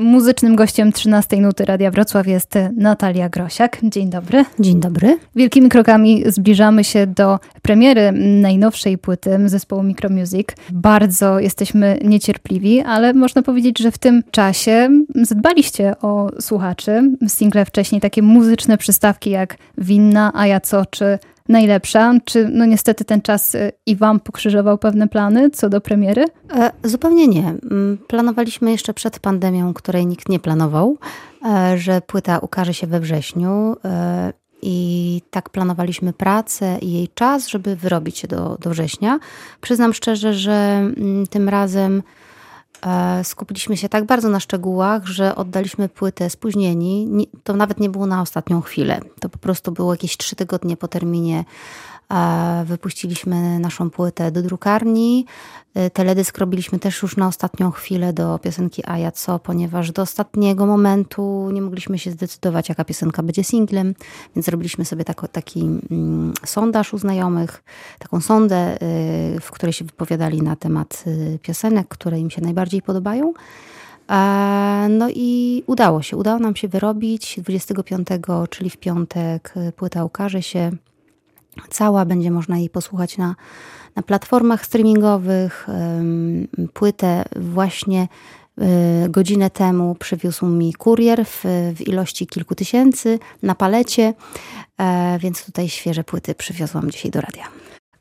Muzycznym gościem 13 Nuty Radia Wrocław jest Natalia Grosiak. Dzień dobry. Dzień dobry. Wielkimi krokami zbliżamy się do premiery najnowszej płyty zespołu Micromusic. Bardzo jesteśmy niecierpliwi, ale można powiedzieć, że w tym czasie zadbaliście o słuchaczy. Single wcześniej takie muzyczne przystawki jak Winna, A ja co, czy najlepsza? Czy no niestety ten czas y, i wam pokrzyżował pewne plany co do premiery? E, zupełnie nie. Mm, planowaliśmy jeszcze przed pandemią, której nikt nie planował, e, że płyta ukaże się we wrześniu. E, I tak planowaliśmy pracę i jej czas, żeby wyrobić się do, do września. Przyznam szczerze, że mm, tym razem skupiliśmy się tak bardzo na szczegółach, że oddaliśmy płytę spóźnieni. To nawet nie było na ostatnią chwilę. To po prostu było jakieś trzy tygodnie po terminie Wypuściliśmy naszą płytę do drukarni. Y, teledysk robiliśmy też już na ostatnią chwilę do piosenki A ja co, ponieważ do ostatniego momentu nie mogliśmy się zdecydować, jaka piosenka będzie singlem, więc zrobiliśmy sobie tak, taki mm, sondaż u znajomych, taką sondę, y, w której się wypowiadali na temat y, piosenek, które im się najbardziej podobają. No i udało się, udało nam się wyrobić. 25, czyli w piątek, płyta ukaże się cała, będzie można jej posłuchać na, na platformach streamingowych. Płytę właśnie y, godzinę temu przywiózł mi kurier w, w ilości kilku tysięcy na palecie, e, więc tutaj świeże płyty przywiozłam dzisiaj do radia.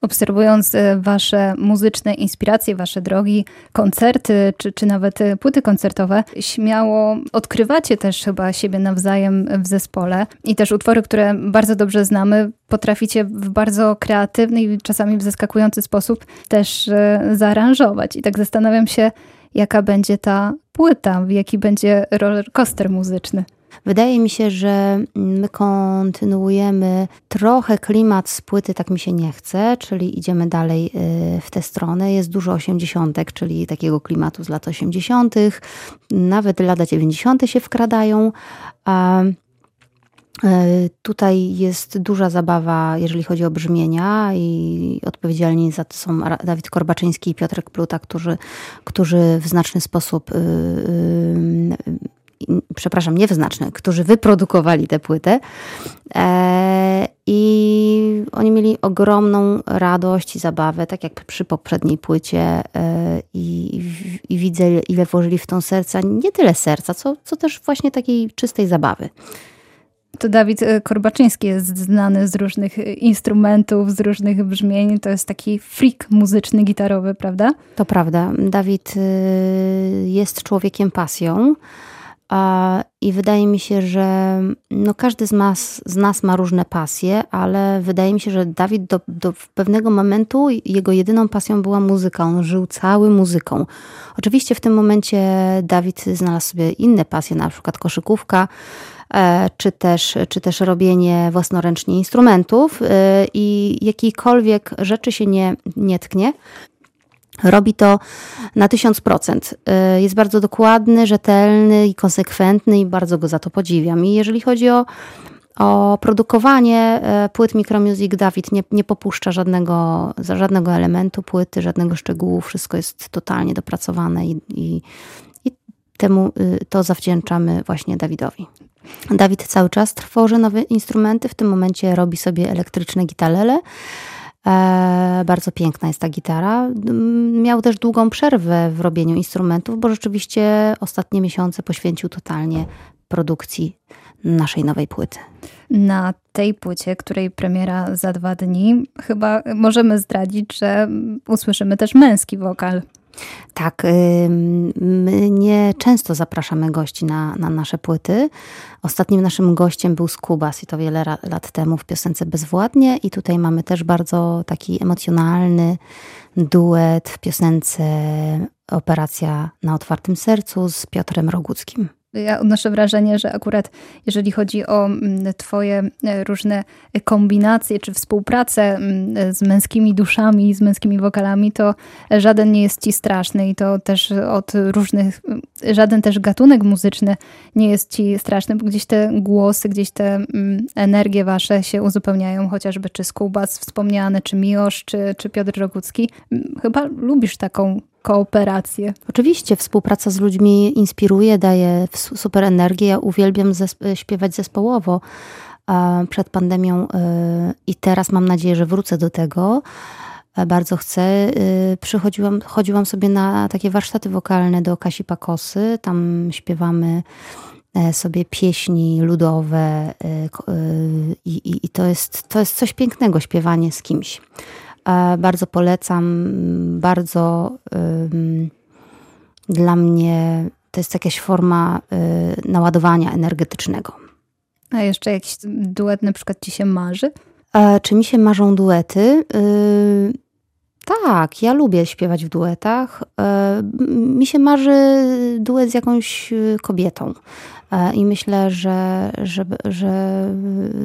Obserwując e, Wasze muzyczne inspiracje, Wasze drogi, koncerty, czy, czy nawet e, płyty koncertowe, śmiało odkrywacie też chyba siebie nawzajem w zespole i też utwory, które bardzo dobrze znamy, potraficie w bardzo kreatywny i czasami w zaskakujący sposób też e, zaaranżować. I tak zastanawiam się, jaka będzie ta płyta, jaki będzie rollercoaster muzyczny. Wydaje mi się, że my kontynuujemy trochę klimat z płyty Tak mi się nie chce, czyli idziemy dalej y, w tę stronę. Jest dużo osiemdziesiątek, czyli takiego klimatu z lat osiemdziesiątych. Nawet lata dziewięćdziesiąte się wkradają. A y, Tutaj jest duża zabawa, jeżeli chodzi o brzmienia, i odpowiedzialni za to są Dawid Korbaczyński i Piotrek Pluta, którzy, którzy w znaczny sposób y, przepraszam, niewyznaczne, którzy wyprodukowali tę płytę. E, I oni mieli ogromną radość i zabawę, tak jak przy poprzedniej płycie. E, I, i widzę, ile włożyli w tą serca, nie tyle serca, co, co też właśnie takiej czystej zabawy. To Dawid e, Korbaczyński jest znany z różnych instrumentów, z różnych brzmień. To jest taki freak muzyczny, gitarowy, prawda? To prawda. Dawid jest człowiekiem pasją. I wydaje mi się, że no każdy z nas, z nas ma różne pasje, ale wydaje mi się, że Dawid do, do pewnego momentu jego jedyną pasją była muzyka. On żył cały muzyką. Oczywiście w tym momencie Dawid znalazł sobie inne pasje, na przykład koszykówka, e, czy też, czy też robienie własnoręcznie instrumentów e, i jakiejkolwiek rzeczy się nie, nie tknie, Robi to na 1000%. Y, jest bardzo dokładny, rzetelny i konsekwentny i bardzo go za to podziwiam. I jeżeli chodzi o, o produkowanie y, płyt Micromusic, Dawid nie, nie popuszcza żadnego, żadnego elementu płyty, żadnego szczegółu. Wszystko jest totalnie dopracowane i, i, i temu y, to zawdzięczamy właśnie Dawidowi. Dawid cały czas tworzy nowe instrumenty. W tym momencie robi sobie elektryczne gitalele. E, bardzo piękna jest ta gitara. Miał też długą przerwę w robieniu instrumentów, bo rzeczywiście ostatnie miesiące poświęcił totalnie produkcji naszej nowej płyty. Na tej płycie, której premiera za dwa dni, chyba możemy zdradzić, że usłyszymy też męski wokal. Tak, my nie często zapraszamy gości na, na nasze płyty. Ostatnim naszym gościem był Skubas i to wiele lat temu w piosence Bezwładnie i tutaj mamy też bardzo taki emocjonalny duet w piosence Operacja na otwartym sercu z Piotrem Roguckim ja odnoszę wrażenie, że akurat jeżeli chodzi o mm, Twoje e, różne kombinacje czy współpracę mm, z męskimi duszami, z męskimi wokalami, to żaden nie jest Ci straszny i to też od różnych, mm, żaden też gatunek muzyczny nie jest Ci straszny, bo gdzieś te głosy, gdzieś te energie Wasze się uzupełniają, chociażby czy Skubas wspomniany, czy Miłosz, czy, czy Piotr Rogucki. Chyba lubisz taką kooperację. Oczywiście, współpraca z ludźmi inspiruje, daje super energię. Ja uwielbiam zesp- śpiewać zespołowo przed pandemią i teraz mam nadzieję, że wrócę do tego. Bardzo chcę. Przychodziłam, chodziłam sobie na takie warsztaty wokalne do Kasi Pakosy. Tam śpiewamy E, sobie pieśni ludowe e, e, i, i, i to, jest, to jest coś pięknego, śpiewanie z kimś. Bardzo polecam, bardzo dla mnie to jest jakaś forma naładowania energetycznego. A jeszcze jakiś duet na przykład ci się marzy? Czy mi się marzą duety? Tak, ja lubię śpiewać w duetach. Mi się marzy duet z jakąś kobietą. E, I myślę, że, że, że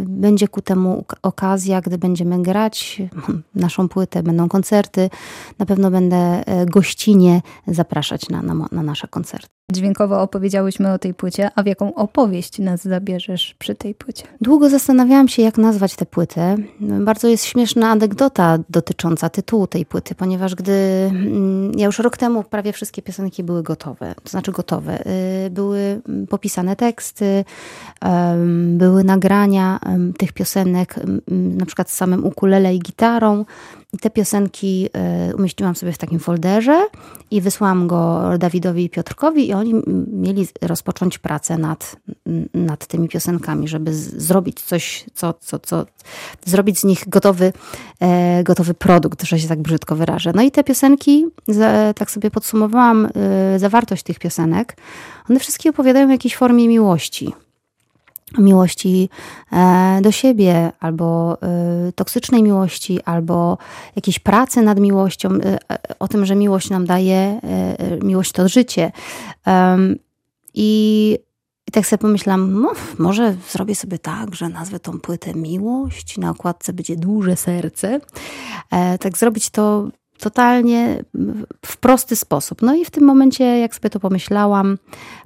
będzie ku temu okazja, gdy będziemy grać naszą płytę, będą koncerty. Na pewno będę e, gościnie zapraszać na, na, na nasze koncerty. Dźwiękowo opowiedziałyśmy o tej płycie, a w jaką opowieść nas zabierzesz przy tej płycie? Długo zastanawiałam się, jak nazwać tę płytę. Bardzo jest śmieszna anegdota dotycząca tytułu tej płyty, ponieważ gdy mm, ja już rok temu prawie wszystkie piosenki były gotowe, to znaczy gotowe, y, były popisane teksty, były nagrania tych piosenek, na przykład z samym ukulele i gitarą. I te piosenki e, umieściłam sobie w takim folderze i wysłałam go Dawidowi i Piotrkowi i oni mieli rozpocząć pracę nad, nad tymi piosenkami, żeby zrobić coś, co, co, co zrobić z nich gotowy, e, gotowy produkt, że się tak brzydko wyrażę. No i te piosenki, tak sobie podsumowałam e, zawartość tych piosenek, one wszystkie opowiadają o jakiejś formie miłości miłości e, do siebie, albo e, toksycznej miłości, albo jakiejś pracy nad miłością, e, o tym, że miłość nam daje, miłość to życie. I, i tak sobie pomyślałam, no, może zrobię sobie tak, że nazwę tą płytę Miłość, na okładce będzie duże serce. Tak zrobić to totalnie w prosty sposób. No i w tym momencie, jak sobie to pomyślałam,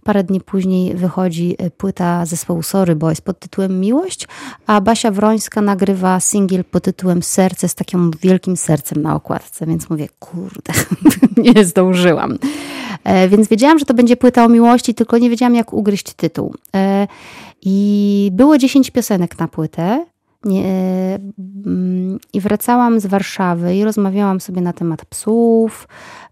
parę dni później wychodzi płyta zespołu Sorry Boys pod tytułem Miłość, a Basia Wrońska nagrywa singiel pod tytułem Serce z takim wielkim sercem na okładce, więc mówię, kurde, nie zdążyłam. E, więc wiedziałam, że to będzie płyta o miłości, tylko nie wiedziałam, jak ugryźć tytuł. E, I było 10 piosenek na płytę. Nie, mm, I wracałam z Warszawy i rozmawiałam sobie na temat psów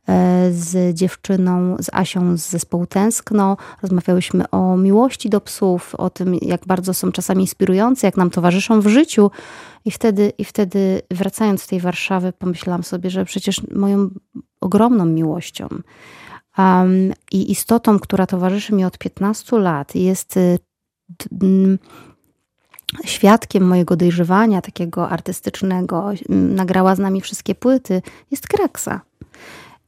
e, z dziewczyną, z Asią z zespołu Tęskno. Rozmawiałyśmy o miłości do psów, o tym, jak bardzo są czasami inspirujące, jak nam towarzyszą w życiu. I wtedy, i wtedy wracając z tej Warszawy, pomyślałam sobie, że przecież moją ogromną miłością um, i istotą, która towarzyszy mi od 15 lat, jest y, świadkiem mojego dojrzewania takiego artystycznego, nagrała z nami wszystkie płyty, jest Kraksa.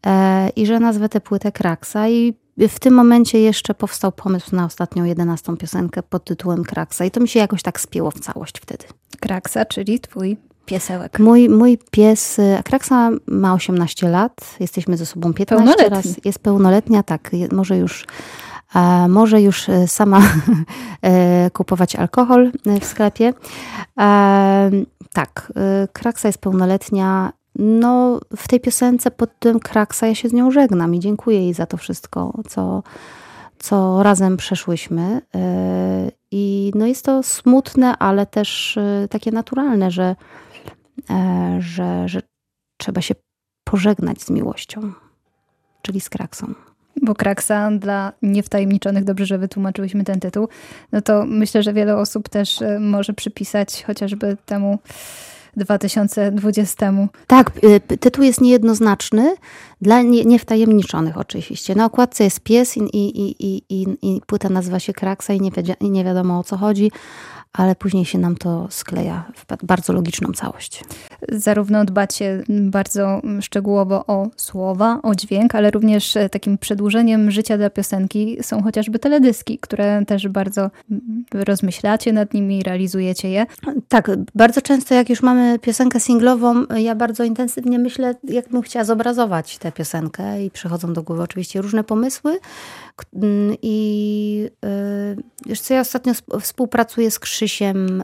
E, I że nazwę tę płytę Kraksa i w tym momencie jeszcze powstał pomysł na ostatnią jedenastą piosenkę pod tytułem Kraksa i to mi się jakoś tak spięło w całość wtedy. Kraksa, czyli twój piesełek. Mój, mój pies, Kraksa ma 18 lat, jesteśmy ze sobą 15 raz. Jest pełnoletnia, tak, może już może już e, sama e, kupować alkohol e, w sklepie. Tak, Kraksa jest pełnoletnia. No, w tej piosence pod tym Kraksa ja się z nią żegnam i dziękuję jej za to wszystko, co, co razem przeszłyśmy. I no jest to smutne, ale też takie naturalne, że, że, że trzeba się pożegnać z miłością, czyli z kraksą bo Kraksa dla niewtajemniczonych, dobrze, że wytłumaczyłyśmy ten tytuł, no to myślę, że wiele osób też e, może przypisać chociażby temu 2020. Tak, y, tytuł jest niejednoznaczny, dla niewtajemniczonych oczywiście. Na okładce jest pies i, i, i, i, i płyta nazywa się Kraksa i nie, i nie wiadomo o co chodzi, ale później się nam to skleja w bardzo logiczną całość. Zarówno dbacie bardzo szczegółowo o słowa, o dźwięk, ale również takim przedłużeniem życia dla piosenki są chociażby teledyski, które też bardzo rozmyślacie nad nimi, realizujecie je. Tak, bardzo często jak już mamy piosenkę singlową, ja bardzo intensywnie myślę, jak bym chciała zobrazować tę piosenkę i przychodzą do głowy oczywiście różne pomysły. I y, wiesz co, ja ostatnio współpracuję z Krzysiem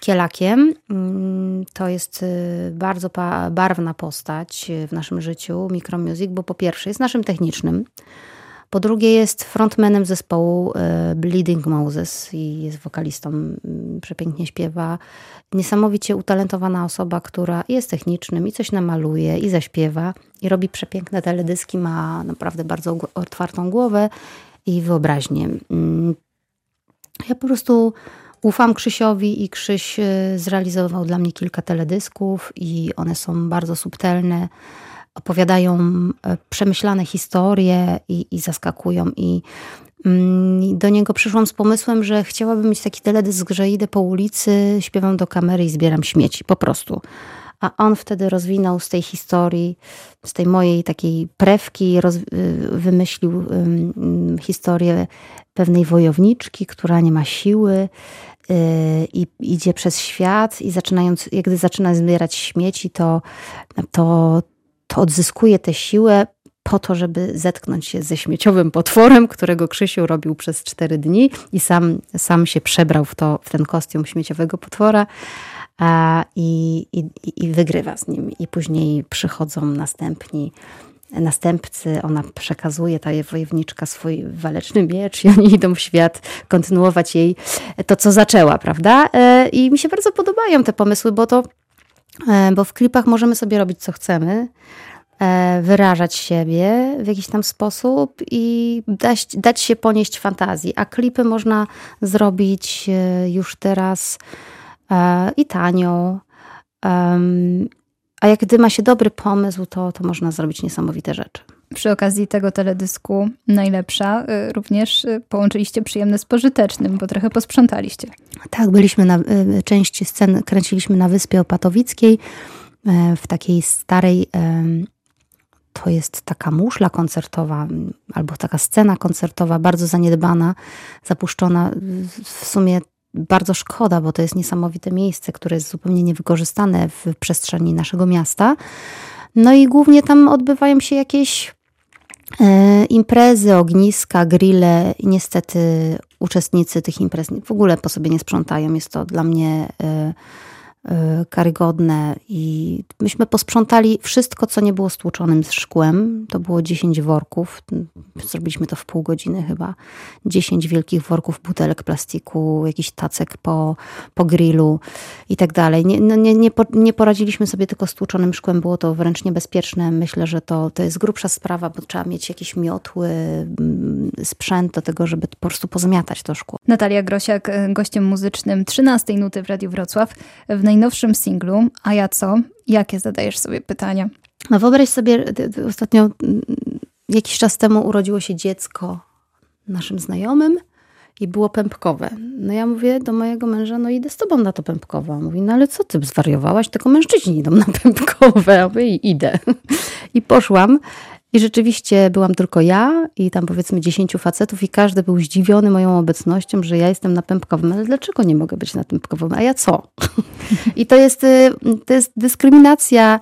Kielakiem. Mm, to jest bardzo barwna postać w naszym życiu, Micromusic, bo po pierwsze jest naszym technicznym, po drugie jest frontmanem zespołu e, Bleeding Moses i jest wokalistą, przepięknie śpiewa. Niesamowicie utalentowana osoba, która jest technicznym i coś namaluje i zaśpiewa i robi przepiękne teledyski, ma naprawdę bardzo otwartą głowę i wyobraźnię. Mm. Ja po prostu ufam Krzysiowi i Krzyś e, zrealizował dla mnie kilka teledysków i one są bardzo subtelne opowiadają e, przemyślane historie i, i zaskakują. I mm, do niego przyszłam z pomysłem, że chciałabym mieć taki teledysk, że idę po ulicy, śpiewam do kamery i zbieram śmieci, po prostu. A on wtedy rozwinął z tej historii, z tej mojej takiej prewki, roz, y, wymyślił um, historię pewnej wojowniczki, która nie ma siły y, i idzie przez świat i zaczynając, jak gdy zaczyna zbierać śmieci, to, to, to odzyskuje tę siłę po to, żeby zetknąć się ze śmieciowym potworem, którego Krzysiu robił przez cztery dni i sam, sam się przebrał w, to, w ten kostium śmieciowego potwora a, i, i, i wygrywa z nim. I później przychodzą następni następcy, ona przekazuje, ta wojowniczka, swój waleczny miecz i oni idą w świat kontynuować jej to, co zaczęła, prawda? E, I mi się bardzo podobają te pomysły, bo to E, bo w klipach możemy sobie robić co chcemy, e, wyrażać siebie w jakiś tam sposób i dać, dać się ponieść fantazji. A klipy można zrobić e, już teraz i tanio. A jak gdy ma się dobry pomysł, to, to można zrobić niesamowite rzeczy. Przy okazji tego teledysku najlepsza y, również y, połączyliście przyjemne z pożytecznym, bo trochę posprzątaliście. Tak, byliśmy na y, części scen, kręciliśmy na Wyspie Opatowickiej w takiej starej to jest taka muszla koncertowa, albo taka scena koncertowa, bardzo zaniedbana, zapuszczona. W sumie bardzo szkoda, bo to jest niesamowite miejsce, które jest zupełnie niewykorzystane w przestrzeni naszego miasta. No i głównie tam odbywają się jakieś e, imprezy, ogniska, grille niestety uczestnicy tych imprez w ogóle po sobie nie sprzątają. Jest to dla mnie e, karygodne i myśmy posprzątali wszystko, co nie było stłuczonym z szkłem. To było 10 worków. Zrobiliśmy to w pół godziny chyba. 10 wielkich worków butelek plastiku, jakiś tacek po, po grillu i tak dalej. Nie, no nie, nie, poradziliśmy sobie tylko z tłuczonym szkłem. Było to wręcz niebezpieczne. Myślę, że to, to jest grubsza sprawa, bo trzeba mieć jakieś miotły, sprzęt do tego, żeby po prostu pozamiatać to szkło. Natalia Grosiak, gościem muzycznym 13 Nuty w Radiu Wrocław. W najnowszym singlu, a ja co? Jakie zadajesz sobie pytania? No wyobraź sobie, ostatnio jakiś czas temu urodziło się dziecko naszym znajomym i było pępkowe. No ja mówię do mojego męża, no idę z tobą na to pępkowe. On mówi, no ale co ty zwariowałaś? Tylko mężczyźni idą na pępkowe. Ja mówię, idę. I poszłam i rzeczywiście byłam tylko ja i tam powiedzmy dziesięciu facetów i każdy był zdziwiony moją obecnością, że ja jestem na pępkowym. Ale dlaczego nie mogę być na pępkowym? A ja co? I to jest, y, to jest dyskryminacja.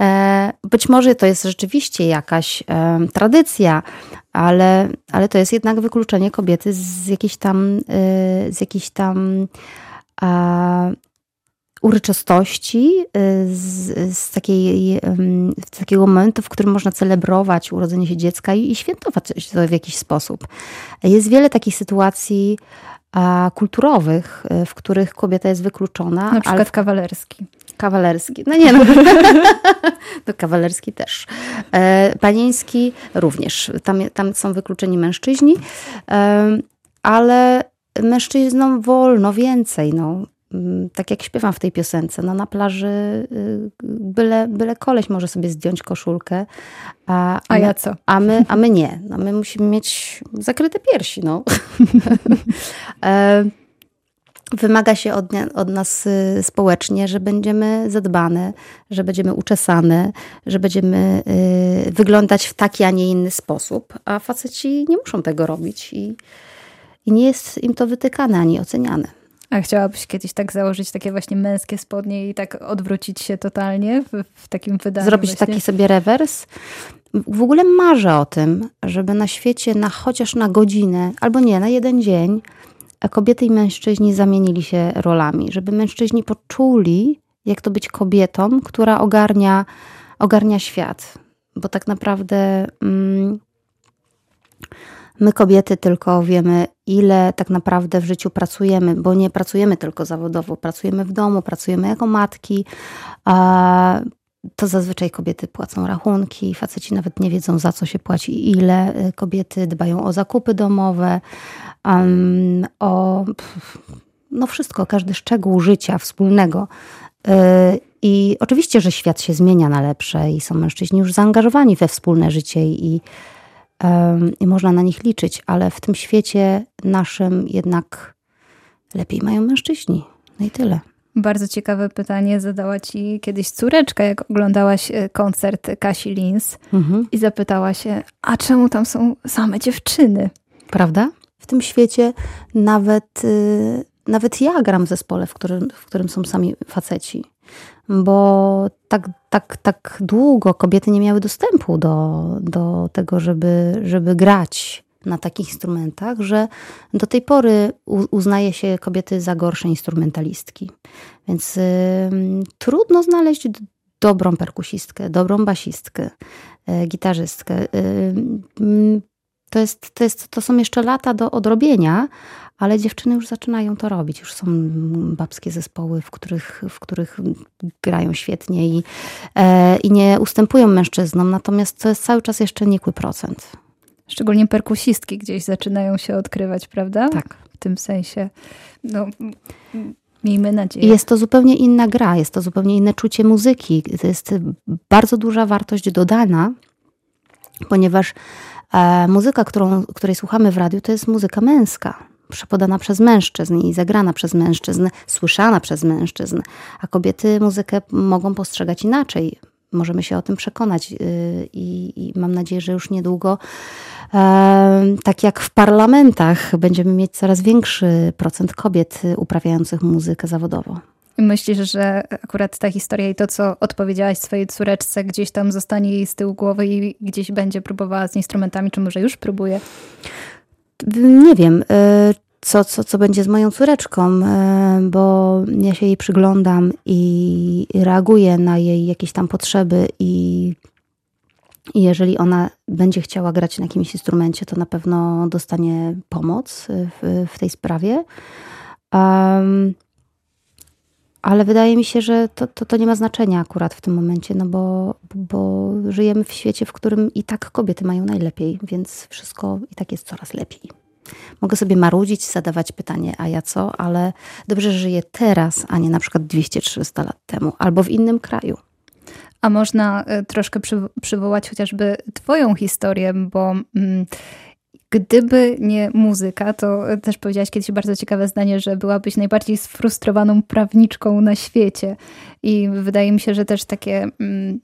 E, być może to jest rzeczywiście jakaś e, tradycja, ale, ale to jest jednak wykluczenie kobiety z jakiejś tam, y, z jakiejś tam uroczystości, y, z, z, takiej, z takiego momentu, w którym można celebrować urodzenie się dziecka i, i świętować to w jakiś sposób. Jest wiele takich sytuacji a, kulturowych, y, w których kobieta jest wykluczona. Na przykład ale... kawalerski. Kawalerski. No nie, no. to kawalerski też. E, panieński również. Tam, tam są wykluczeni mężczyźni, e, ale mężczyznom wolno więcej. No. Mm, tak jak śpiewam w tej piosence, no na plaży y, byle, byle koleś może sobie zdjąć koszulkę, a, a, a ja co? A my, a my nie. No my musimy mieć zakryte piersi, no. E, wymaga się od, od, nas y, społecznie, że będziemy zadbane, że będziemy uczesane, że będziemy y, wyglądać w taki, a nie inny sposób, a faceci nie muszą tego robić i, i nie jest im to wytykane ani oceniane. A chciałabyś kiedyś tak założyć takie właśnie męskie spodnie i tak odwrócić się totalnie w, w takim wydaniu? Zrobić właśnie? taki sobie rewers? W ogóle marzę o tym, żeby na świecie na chociaż na godzinę, albo nie, na jeden dzień kobiety i mężczyźni zamienili się rolami, żeby mężczyźni poczuli, jak to być kobietą, która ogarnia, ogarnia świat. Bo tak naprawdę mm, my, kobiety, tylko wiemy, ile tak naprawdę w życiu pracujemy, bo nie pracujemy tylko zawodowo, pracujemy w domu, pracujemy jako matki. A to zazwyczaj kobiety płacą rachunki, faceci nawet nie wiedzą za co się płaci ile. Kobiety dbają o zakupy domowe, o no wszystko, każdy szczegół życia wspólnego. Y, I oczywiście, że świat się zmienia na lepsze i są mężczyźni już zaangażowani we wspólne życie i, i można na nich liczyć, ale w tym świecie naszym jednak lepiej mają mężczyźni. No i tyle. Bardzo ciekawe pytanie zadała ci kiedyś córeczka, jak oglądałaś e, koncert Kasi Lins mhm. i zapytała się, a czemu tam są same dziewczyny? Prawda? W tym świecie nawet, y, nawet ja gram w zespole, w którym, w którym są sami faceci. Bo tak, tak, tak długo kobiety nie miały dostępu do, do tego, żeby, żeby grać na takich instrumentach, że do tej pory uznaje się kobiety za gorsze instrumentalistki. Więc y, trudno znaleźć dobrą perkusistkę, dobrą basistkę, y, gitarzystkę. Y, to, jest, to, jest, to są jeszcze lata do odrobienia, ale dziewczyny już zaczynają to robić. Już są babskie zespoły, w których, w których grają świetnie i, e, i nie ustępują mężczyznom, natomiast to jest cały czas jeszcze nikły procent. Szczególnie perkusistki gdzieś zaczynają się odkrywać, prawda? Tak. W tym sensie. No, miejmy nadzieję. Jest to zupełnie inna gra, jest to zupełnie inne czucie muzyki. To jest bardzo duża wartość dodana, ponieważ e, muzyka, którą, której słuchamy w radiu, to jest muzyka męska przepodana przez mężczyzn i zagrana przez mężczyzn, słyszana przez mężczyzn, a kobiety muzykę mogą postrzegać inaczej. Możemy się o tym przekonać y, i, i mam nadzieję, że już niedługo, e, tak jak w parlamentach, będziemy mieć coraz większy procent kobiet uprawiających muzykę zawodowo. Myślisz, że akurat ta historia i to, co odpowiedziałaś swojej córeczce, gdzieś tam zostanie jej z tyłu głowy i gdzieś będzie próbowała z instrumentami, czy może już próbuje? Nie wiem, e, co, co, co będzie z moją córeczką, e, bo ja się jej przyglądam i reaguję na jej jakieś tam potrzeby i jeżeli ona będzie chciała grać na jakimś instrumencie, to na pewno dostanie pomoc w, w tej sprawie. Um, ale wydaje mi się, że to, to, to, nie ma znaczenia akurat w tym momencie, no bo, bo żyjemy w świecie, w którym i tak kobiety mają najlepiej, więc wszystko i tak jest coraz lepiej. Mogę sobie marudzić, zadawać pytanie, a ja co, ale dobrze, że żyję teraz, a nie na przykład 200-300 lat temu albo w innym kraju. A można e, troszkę przywołać chociażby Twoją historię, bo. Mm, Gdyby nie muzyka, to też powiedziałaś kiedyś bardzo ciekawe zdanie, że byłabyś najbardziej sfrustrowaną prawniczką na świecie. I wydaje mi się, że też takie mm,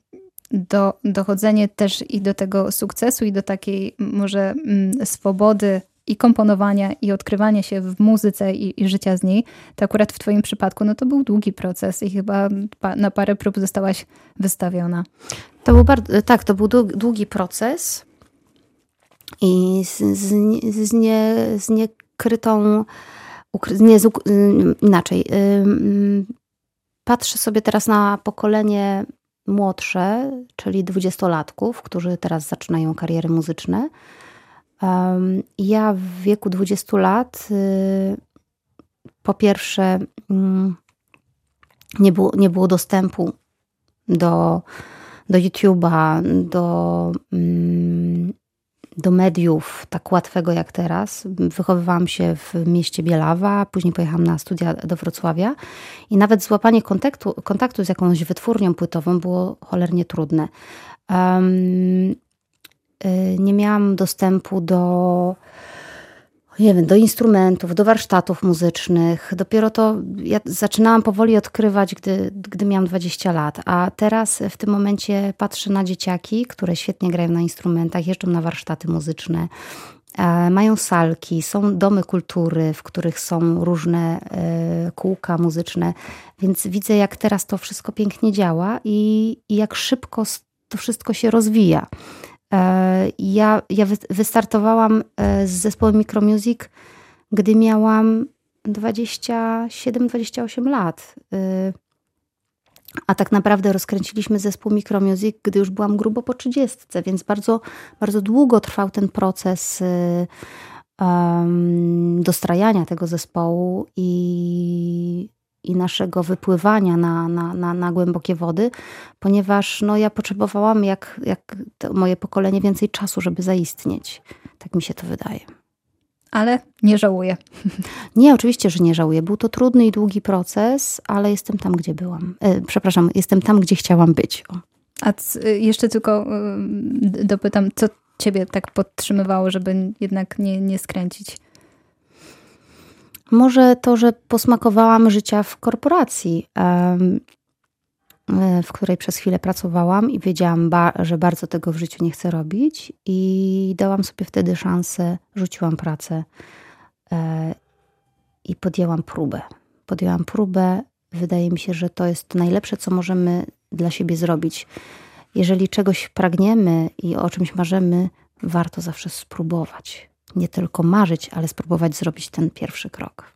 do, dochodzenie też i do tego sukcesu, i do takiej może mm, swobody i komponowania, i odkrywania się w muzyce i, i, życia z niej, to akurat w Twoim przypadku no to był długi proces i chyba na parę prób zostałaś wystawiona. To był bardzo, tak, to był długi proces i z, z, z, nie, z niekrytą, nie, z, inaczej. Patrzę sobie teraz na pokolenie młodsze, czyli dwudziestolatków, którzy teraz zaczynają kariery muzyczne. Ja w wieku 20 lat y, po pierwsze mm, nie było, nie było dostępu do, do YouTube'a, do, mm, do mediów tak łatwego jak teraz. Wychowywałam się w mieście Bielawa, później pojechałam na studia do Wrocławia i nawet złapanie kontaktu, kontaktu z jakąś wytwórnią płytową było cholernie trudne. Um, nie miałam dostępu do nie wiem, do instrumentów, do warsztatów muzycznych. Dopiero to ja zaczynałam powoli odkrywać, gdy, gdy miałam 20 lat. A teraz w tym momencie patrzę na dzieciaki, które świetnie grają na instrumentach, jeżdżą na warsztaty muzyczne, e, mają salki, są domy kultury, w których są różne e, kółka muzyczne. Więc widzę, jak teraz to wszystko pięknie działa i, i jak szybko to wszystko się rozwija. E, ja, ja wystartowałam e, z zespołem Micromusic, gdy miałam 27-28 lat. Y, a tak naprawdę rozkręciliśmy zespół Micromusic, gdy już byłam grubo po 30, więc bardzo, bardzo długo trwał ten proces um, dostrajania tego zespołu i, i naszego wypływania na, na, na, na, głębokie wody, ponieważ no, ja potrzebowałam, jak, jak moje pokolenie, więcej czasu, żeby zaistnieć. Tak mi się to wydaje ale nie żałuję. Nie, oczywiście, że nie żałuję. Był to trudny i długi proces, ale jestem tam, gdzie byłam. E, przepraszam, jestem tam, gdzie chciałam być. O. A jeszcze tylko y, dopytam, co ciebie tak podtrzymywało, żeby jednak nie, nie skręcić? Może to, że posmakowałam życia w korporacji. E, w której przez chwilę pracowałam i wiedziałam, że bardzo tego w życiu nie chcę robić, i dałam sobie wtedy szansę, rzuciłam pracę e, i podjęłam próbę. Podjęłam próbę. Wydaje mi się, że to jest najlepsze, co możemy dla siebie zrobić. Jeżeli czegoś pragniemy i o czymś marzymy, warto zawsze spróbować. Nie tylko marzyć, ale spróbować zrobić ten pierwszy krok.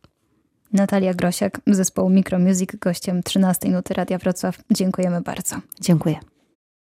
Natalia Grosiak, zespołu Micromusic, gościem 13 Nuty Radia Wrocław. Dziękujemy bardzo. Dziękuję.